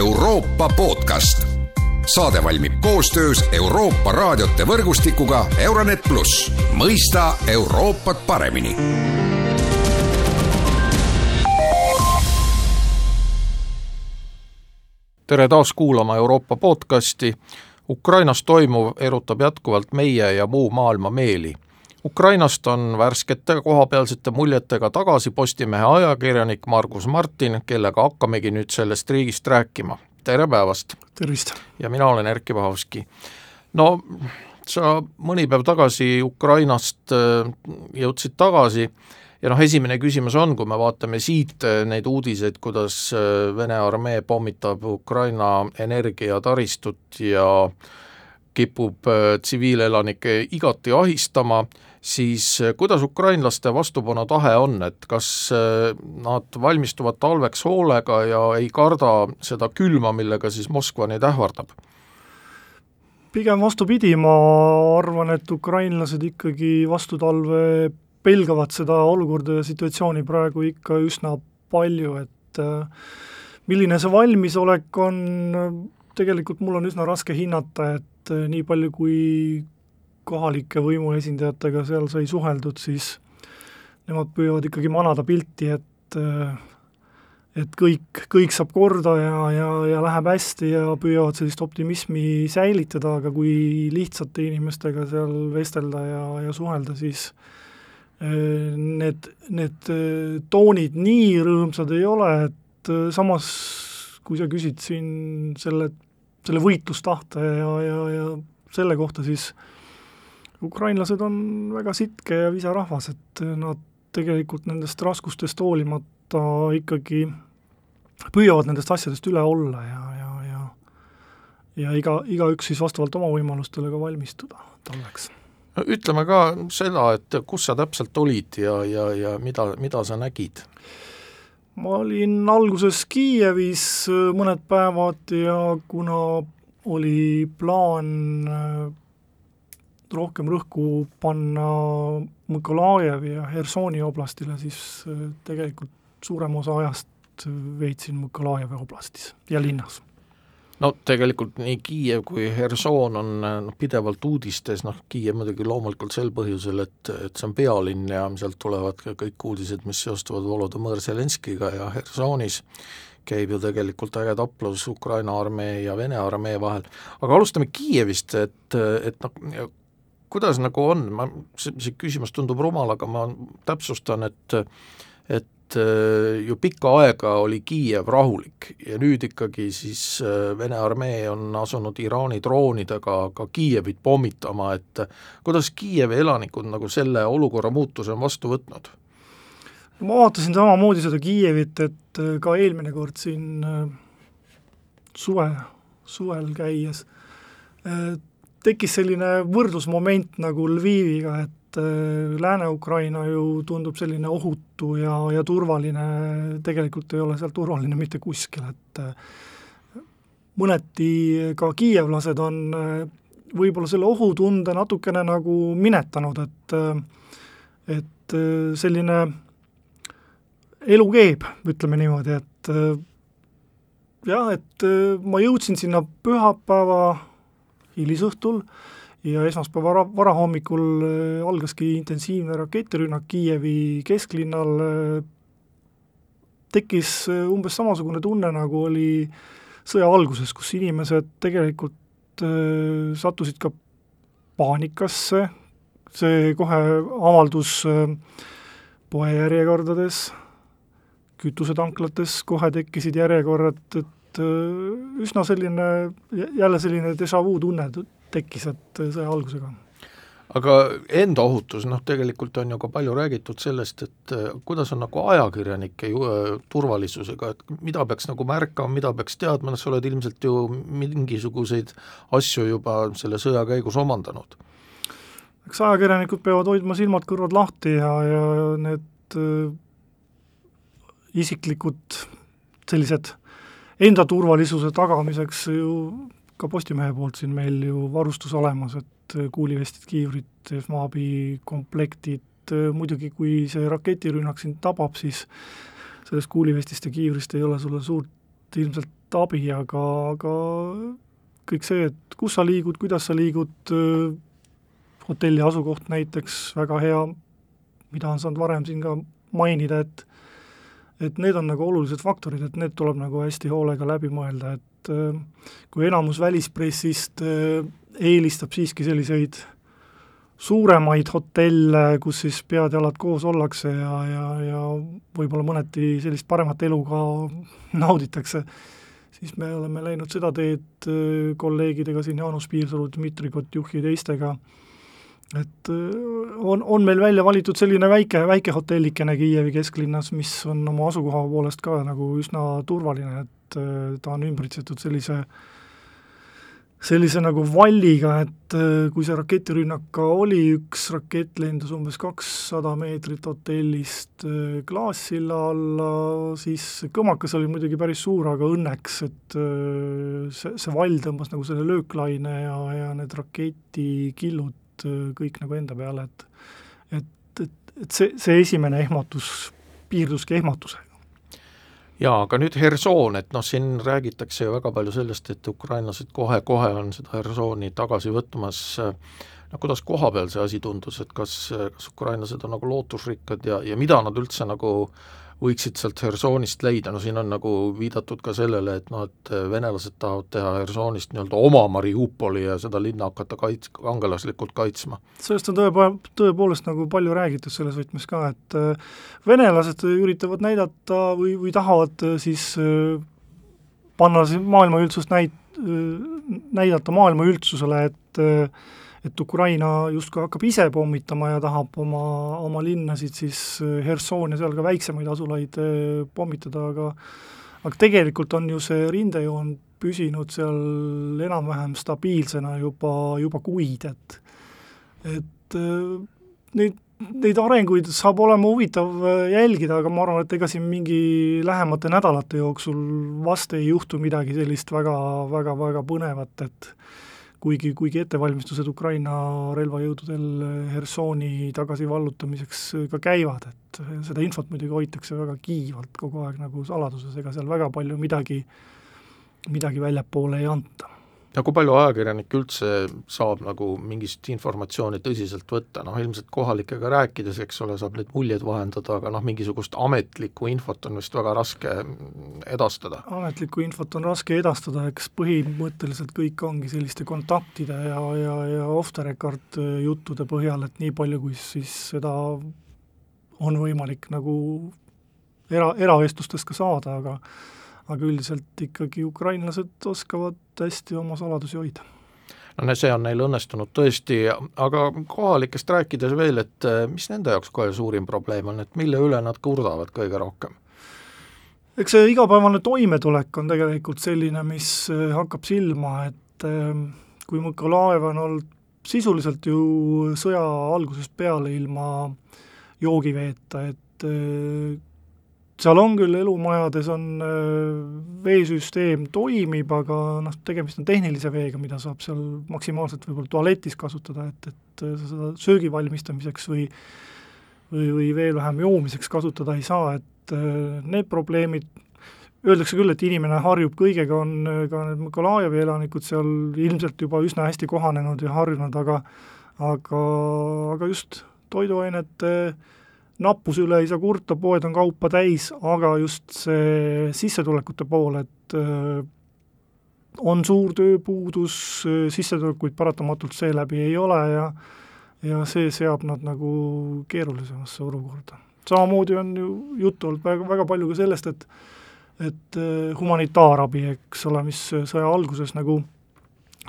Euroopa podcast. saade valmib koostöös Euroopa raadiote võrgustikuga Euronet pluss, mõista Euroopat paremini tere taas kuulama Euroopa podcasti. Ukrainas toimuv erutab jätkuvalt meie ja muu maailma meeli. Ukrainast on värskete kohapealsete muljetega tagasi Postimehe ajakirjanik Margus Martin, kellega hakkamegi nüüd sellest riigist rääkima. tere päevast! tervist! ja mina olen Erkki Vahovski. no sa mõni päev tagasi Ukrainast äh, jõudsid tagasi ja noh, esimene küsimus on, kui me vaatame siit äh, neid uudiseid, kuidas äh, Vene armee pommitab Ukraina energiataristut ja kipub tsiviilelanikke igati ahistama, siis kuidas ukrainlaste vastupanutahe on, et kas nad valmistuvad talveks hoolega ja ei karda seda külma, millega siis Moskva neid ähvardab? pigem vastupidi, ma arvan, et ukrainlased ikkagi vastu talve pelgavad seda olukorda ja situatsiooni praegu ikka üsna palju, et äh, milline see valmisolek on, tegelikult mul on üsna raske hinnata, et nii palju, kui kohalike võimuesindajatega seal sai suheldud, siis nemad püüavad ikkagi manada pilti, et äh, et kõik, kõik saab korda ja, ja, ja läheb hästi ja püüavad sellist optimismi säilitada, aga kui lihtsate inimestega seal vestelda ja, ja suhelda, siis äh, need, need äh, toonid nii rõõmsad ei ole, et äh, samas kui sa küsid siin selle, selle võitlustahte ja, ja, ja selle kohta, siis ukrainlased on väga sitke ja visarahvas, et nad tegelikult nendest raskustest hoolimata ikkagi püüavad nendest asjadest üle olla ja, ja, ja ja iga, igaüks siis vastavalt oma võimalustele ka valmistuda talveks no ütleme ka seda, et kus sa täpselt olid ja, ja, ja mida, mida sa nägid? ma olin alguses Kiievis äh, mõned päevad ja kuna oli plaan äh, rohkem rõhku panna Mõkolajevi ja Hersoni oblastile, siis äh, tegelikult suurem osa ajast veetsin Mõkolajevi oblastis ja linnas. No tegelikult nii Kiiev kui Herson on noh, pidevalt uudistes, noh Kiiev muidugi loomulikult sel põhjusel, et, et see on pealinn ja sealt tulevad ka kõik uudised, mis seostuvad Volodõmõr Zelenskiga ja Hersonis. Käib ju tegelikult äge taplus Ukraina armee ja Vene armee vahel, aga alustame Kiievist, et, et noh, kuidas nagu on, ma, see, see küsimus tundub rumal, aga ma täpsustan, et et et äh, ju pikka aega oli Kiiev rahulik ja nüüd ikkagi siis äh, Vene armee on asunud Iraani droonidega ka Kiievit pommitama, et kuidas Kiievi elanikud nagu selle olukorra muutuse on vastu võtnud? ma vaatasin samamoodi seda Kiievit, et äh, ka eelmine kord siin suve, suvel käies tekkis selline võrdlusmoment nagu Lviviga, et äh, Lääne-Ukraina ju tundub selline ohutu ja, ja turvaline, tegelikult ei ole seal turvaline mitte kuskil, et äh, mõneti ka kiievlased on äh, võib-olla selle ohutunde natukene nagu minetanud, et et selline elu keeb, ütleme niimoodi, et jah, et ma jõudsin sinna pühapäeva hilisõhtul ja esmaspäeva vara, varahommikul äh, algaski intensiivne raketirünnak Kiievi kesklinnal, äh, tekkis äh, umbes samasugune tunne, nagu oli sõja alguses, kus inimesed tegelikult sattusid ka paanikasse, see kohe avaldus poejärjekordades, kütusetanklates, kohe tekkisid järjekorrad, et üsna selline, jälle selline déjà vu tunne tekkis, et sõja algusega aga enda ohutus, noh tegelikult on ju ka palju räägitud sellest, et äh, kuidas on nagu ajakirjanike ju, äh, turvalisusega, et mida peaks nagu märkama, mida peaks teadma, noh sa oled ilmselt ju mingisuguseid asju juba selle sõja käigus omandanud? eks ajakirjanikud peavad hoidma silmad-kõrvad lahti ja, ja need äh, isiklikud sellised enda turvalisuse tagamiseks ju ka Postimehe poolt siin meil ju varustus olemas, et kuulivestid, kiivrid, esmaabikomplektid, muidugi kui see raketirünnak sind tabab, siis sellest kuulivestist ja kiivrist ei ole sulle suurt ilmselt abi, aga, aga kõik see, et kus sa liigud, kuidas sa liigud, hotelli asukoht näiteks väga hea, mida on saanud varem siin ka mainida, et et need on nagu olulised faktorid, et need tuleb nagu hästi hoolega läbi mõelda, et kui enamus välispressist eelistab siiski selliseid suuremaid hotelle, kus siis pead-jalad koos ollakse ja, ja, ja võib-olla mõneti sellist paremat elu ka nauditakse, siis me oleme läinud seda teed äh, kolleegidega siin, Jaanus Piirsalu, Dmitri Kotjuhhi ja teistega, et äh, on, on meil välja valitud selline väike, väike hotellikene Kiievi kesklinnas, mis on oma asukoha poolest ka nagu üsna turvaline, et äh, ta on ümbritsetud sellise sellise nagu valliga, et äh, kui see raketirünnak ka oli, üks rakett lendas umbes kakssada meetrit hotellist Klaassilla alla, siis kõmakas oli muidugi päris suur, aga õnneks, et see, see vall tõmbas nagu selle lööklaine ja, ja need raketikillud kõik nagu enda peale, et et, et, et see, see esimene ehmatus piirduski ehmatusega. Jaa, aga nüüd Hersoon, et noh, siin räägitakse ju väga palju sellest, et ukrainlased kohe-kohe on seda Hersooni tagasi võtmas, no kuidas koha peal see asi tundus, et kas, kas ukrainlased on nagu lootusrikkad ja, ja mida nad üldse nagu võiksid sealt Hersonist leida, no siin on nagu viidatud ka sellele, et noh, et venelased tahavad teha Hersonist nii-öelda oma Mariupoli ja seda linna hakata kaits-, kangelaslikult kaitsma. sellest on tõepool-, tõepoolest nagu palju räägitud selles võtmes ka, et äh, venelased üritavad näidata või, või tahavad äh, siis äh, panna maailma üldsust näit-, näidata maailma üldsusele, et et Ukraina justkui hakkab ise pommitama ja tahab oma, oma linnasid siis Herson ja seal ka väiksemaid asulaid eh, pommitada, aga aga tegelikult on ju see rindejoon püsinud seal enam-vähem stabiilsena juba, juba kuid, et et eh, neid, neid arenguid saab olema huvitav jälgida, aga ma arvan, et ega siin mingi lähemate nädalate jooksul vast ei juhtu midagi sellist väga, väga, väga põnevat, et kuigi, kuigi ettevalmistused Ukraina relvajõududel Hersoni tagasivallutamiseks ka käivad, et seda infot muidugi hoitakse väga kiivalt kogu aeg nagu saladuses, ega seal väga palju midagi, midagi väljapoole ei anta no kui palju ajakirjanik üldse saab nagu mingit informatsiooni tõsiselt võtta, noh ilmselt kohalikega rääkides, eks ole, saab neid muljeid vahendada, aga noh, mingisugust ametlikku infot on vist väga raske edastada? ametlikku infot on raske edastada, eks põhimõtteliselt kõik ongi selliste kontaktide ja, ja, ja off the record juttude põhjal, et nii palju, kui siis seda on võimalik nagu era, eravestlustest ka saada, aga aga üldiselt ikkagi ukrainlased oskavad hästi oma saladusi hoida no see on neil õnnestunud tõesti, aga kohalikest rääkides veel, et eh, mis nende jaoks kohe suurim probleem on, et mille üle nad kurdavad kõige rohkem? eks see igapäevane toimetulek on tegelikult selline, mis eh, hakkab silma, et eh, kui Mõkolaev on olnud sisuliselt ju sõja algusest peale ilma joogiveeta, et seal on küll elumajades on äh, veesüsteem toimib, aga noh, tegemist on tehnilise veega, mida saab seal maksimaalselt võib-olla tualetis kasutada, et, et äh, seda söögi valmistamiseks või või, või veel vähem joomiseks kasutada ei saa, et äh, need probleemid, öeldakse küll, et inimene harjub kõigega, on ka need Mõkolajevi elanikud seal ilmselt juba üsna hästi kohanenud ja harjunud, aga aga, aga just toiduainete äh, nappuse üle ei saa kurta, poed on kaupa täis, aga just see sissetulekute pool, et äh, on suur tööpuudus, sissetulekuid paratamatult seeläbi ei ole ja ja see seab nad nagu keerulisemasse olukorda. samamoodi on ju juttu olnud väga, väga palju ka sellest, et et äh, humanitaarabi, eks ole, mis sõja alguses nagu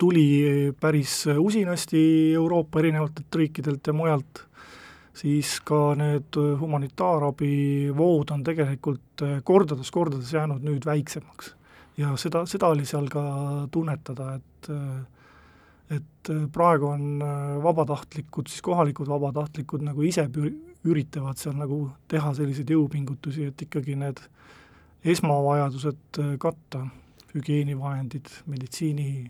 tuli päris usinasti Euroopa erinevatelt riikidelt ja mujalt siis ka need äh, humanitaarabivood on tegelikult äh, kordades-kordades jäänud nüüd väiksemaks. ja seda, seda oli seal ka tunnetada, et äh, et praegu on vabatahtlikud, siis kohalikud vabatahtlikud nagu ise üritavad seal nagu teha selliseid jõupingutusi, et ikkagi need esmavajadused katta, hügieenivahendid, meditsiini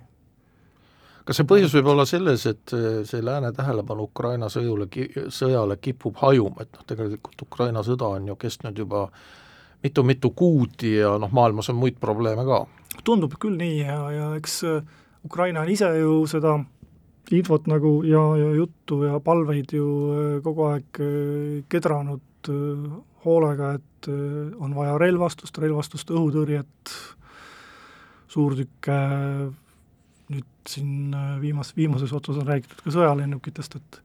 kas see põhjus võib olla selles, et äh, see lääne tähelepanu Ukraina sõjule, sõjale kipub hajuma, et noh, tegelikult Ukraina sõda on ju kestnud juba mitu-mitu kuud ja noh, maailmas on muid probleeme ka. tundub küll nii ja, ja eks Ukraina on ise ju seda infot nagu ja, ja juttu ja palveid ju kogu aeg kedranud hoolega, et on vaja relvastust, relvastust, õhutõrjet, suurtükke, nüüd siin viimas, viimases otsas on räägitud ka sõjalennukitest, et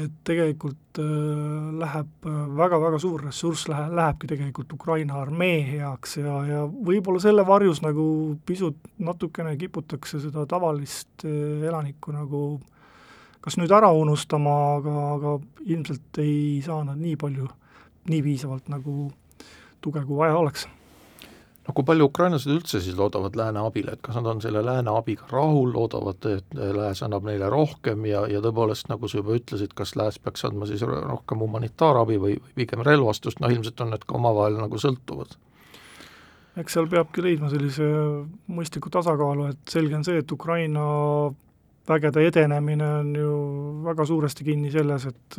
et tegelikult äh, läheb väga-väga suur ressurss lähe-, lähebki tegelikult Ukraina armee heaks ja, ja võib-olla selle varjus nagu pisut natukene kiputakse seda tavalist äh, elanikku nagu kas nüüd ära unustama, aga, aga ilmselt ei saa nad nii palju, nii piisavalt nagu tuge, kui vaja oleks no kui palju ukrainlased üldse siis loodavad lääne abile, et kas nad on selle lääne abiga rahul, loodavad, et lääs annab neile rohkem ja, ja tõepoolest, nagu sa juba ütlesid, kas lääs peaks andma siis rohkem humanitaarabi või, pigem relvastust, noh ilmselt on need ka omavahel nagu sõltuvad? eks seal peabki leidma sellise mõistliku tasakaalu, et selge on see, et Ukraina vägede edenemine on ju väga suuresti kinni selles, et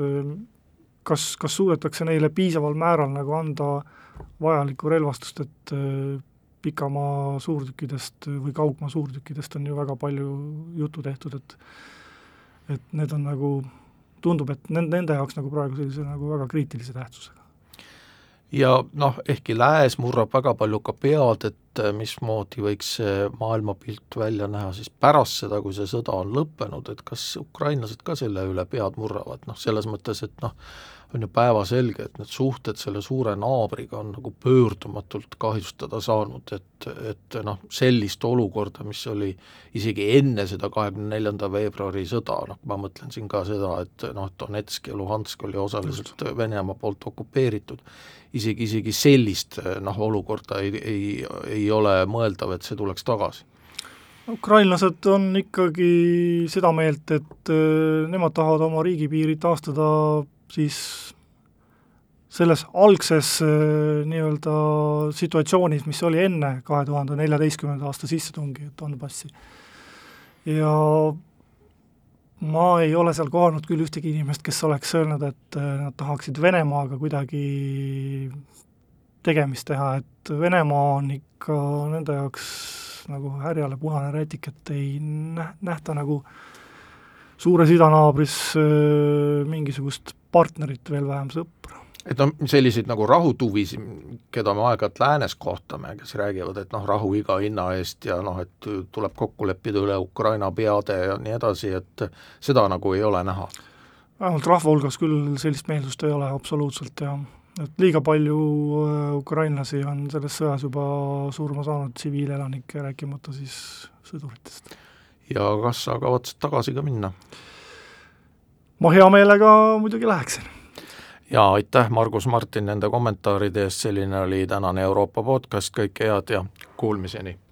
kas, kas suudetakse neile piisaval määral nagu anda äh, vajalikku relvastust, et äh, pikamaa suurtükkidest või kaugmaa suurtükkidest on ju väga palju juttu tehtud, et et need on nagu, tundub, et nende jaoks nagu praegu sellise nagu väga kriitilise tähtsusega. ja noh, ehkki Lääs murrab väga palju ka pead, et äh, mismoodi võiks see maailmapilt välja näha siis pärast seda, kui see sõda on lõppenud, et kas ukrainlased ka selle üle pead murravad, noh selles mõttes, et noh, on ju päevaselge, et need suhted selle suure naabriga on nagu pöördumatult kahjustada saanud, et, et noh, sellist olukorda, mis oli isegi enne seda kahekümne neljanda veebruari sõda, noh ma mõtlen siin ka seda, et noh, Donetsk ja Luhansk oli osaliselt. Venemaa poolt okupeeritud, isegi, isegi sellist noh, olukorda ei, ei, ei ole mõeldav, et see tuleks tagasi ukrainlased on ikkagi seda meelt, et äh, nemad tahavad oma riigipiirid taastada siis selles algses äh, nii-öelda situatsioonis, mis oli enne kahe tuhande neljateistkümnenda aasta sissetungi Donbassi. ja ma ei ole seal kohanud küll ühtegi inimest, kes oleks öelnud, et äh, nad tahaksid Venemaaga kuidagi tegemist teha, et Venemaa on ikka nende jaoks nagu härjale punane rätik, et ei näh-, nähta nagu suures idanaabris äh, mingisugust partnerit, veel vähem sõpra. et noh, selliseid nagu rahutuvisi, keda me aeg-ajalt läänes kohtame, kes räägivad, et noh, rahu iga hinna eest ja noh, et tuleb kokku leppida üle Ukraina peade ja nii edasi, et seda nagu ei ole näha? vähemalt rahva hulgas küll sellist meelsust ei ole absoluutselt ja et liiga palju äh, ukrainlasi on selles sõjas juba surma saanud, tsiviilelanikke, rääkimata siis sõduritest. ja kas sa kavatsed tagasi ka minna? ma hea meelega muidugi läheksin. ja aitäh, Margus Martin, nende kommentaaride eest, selline oli tänane Euroopa podcast, kõike head ja kuulmiseni!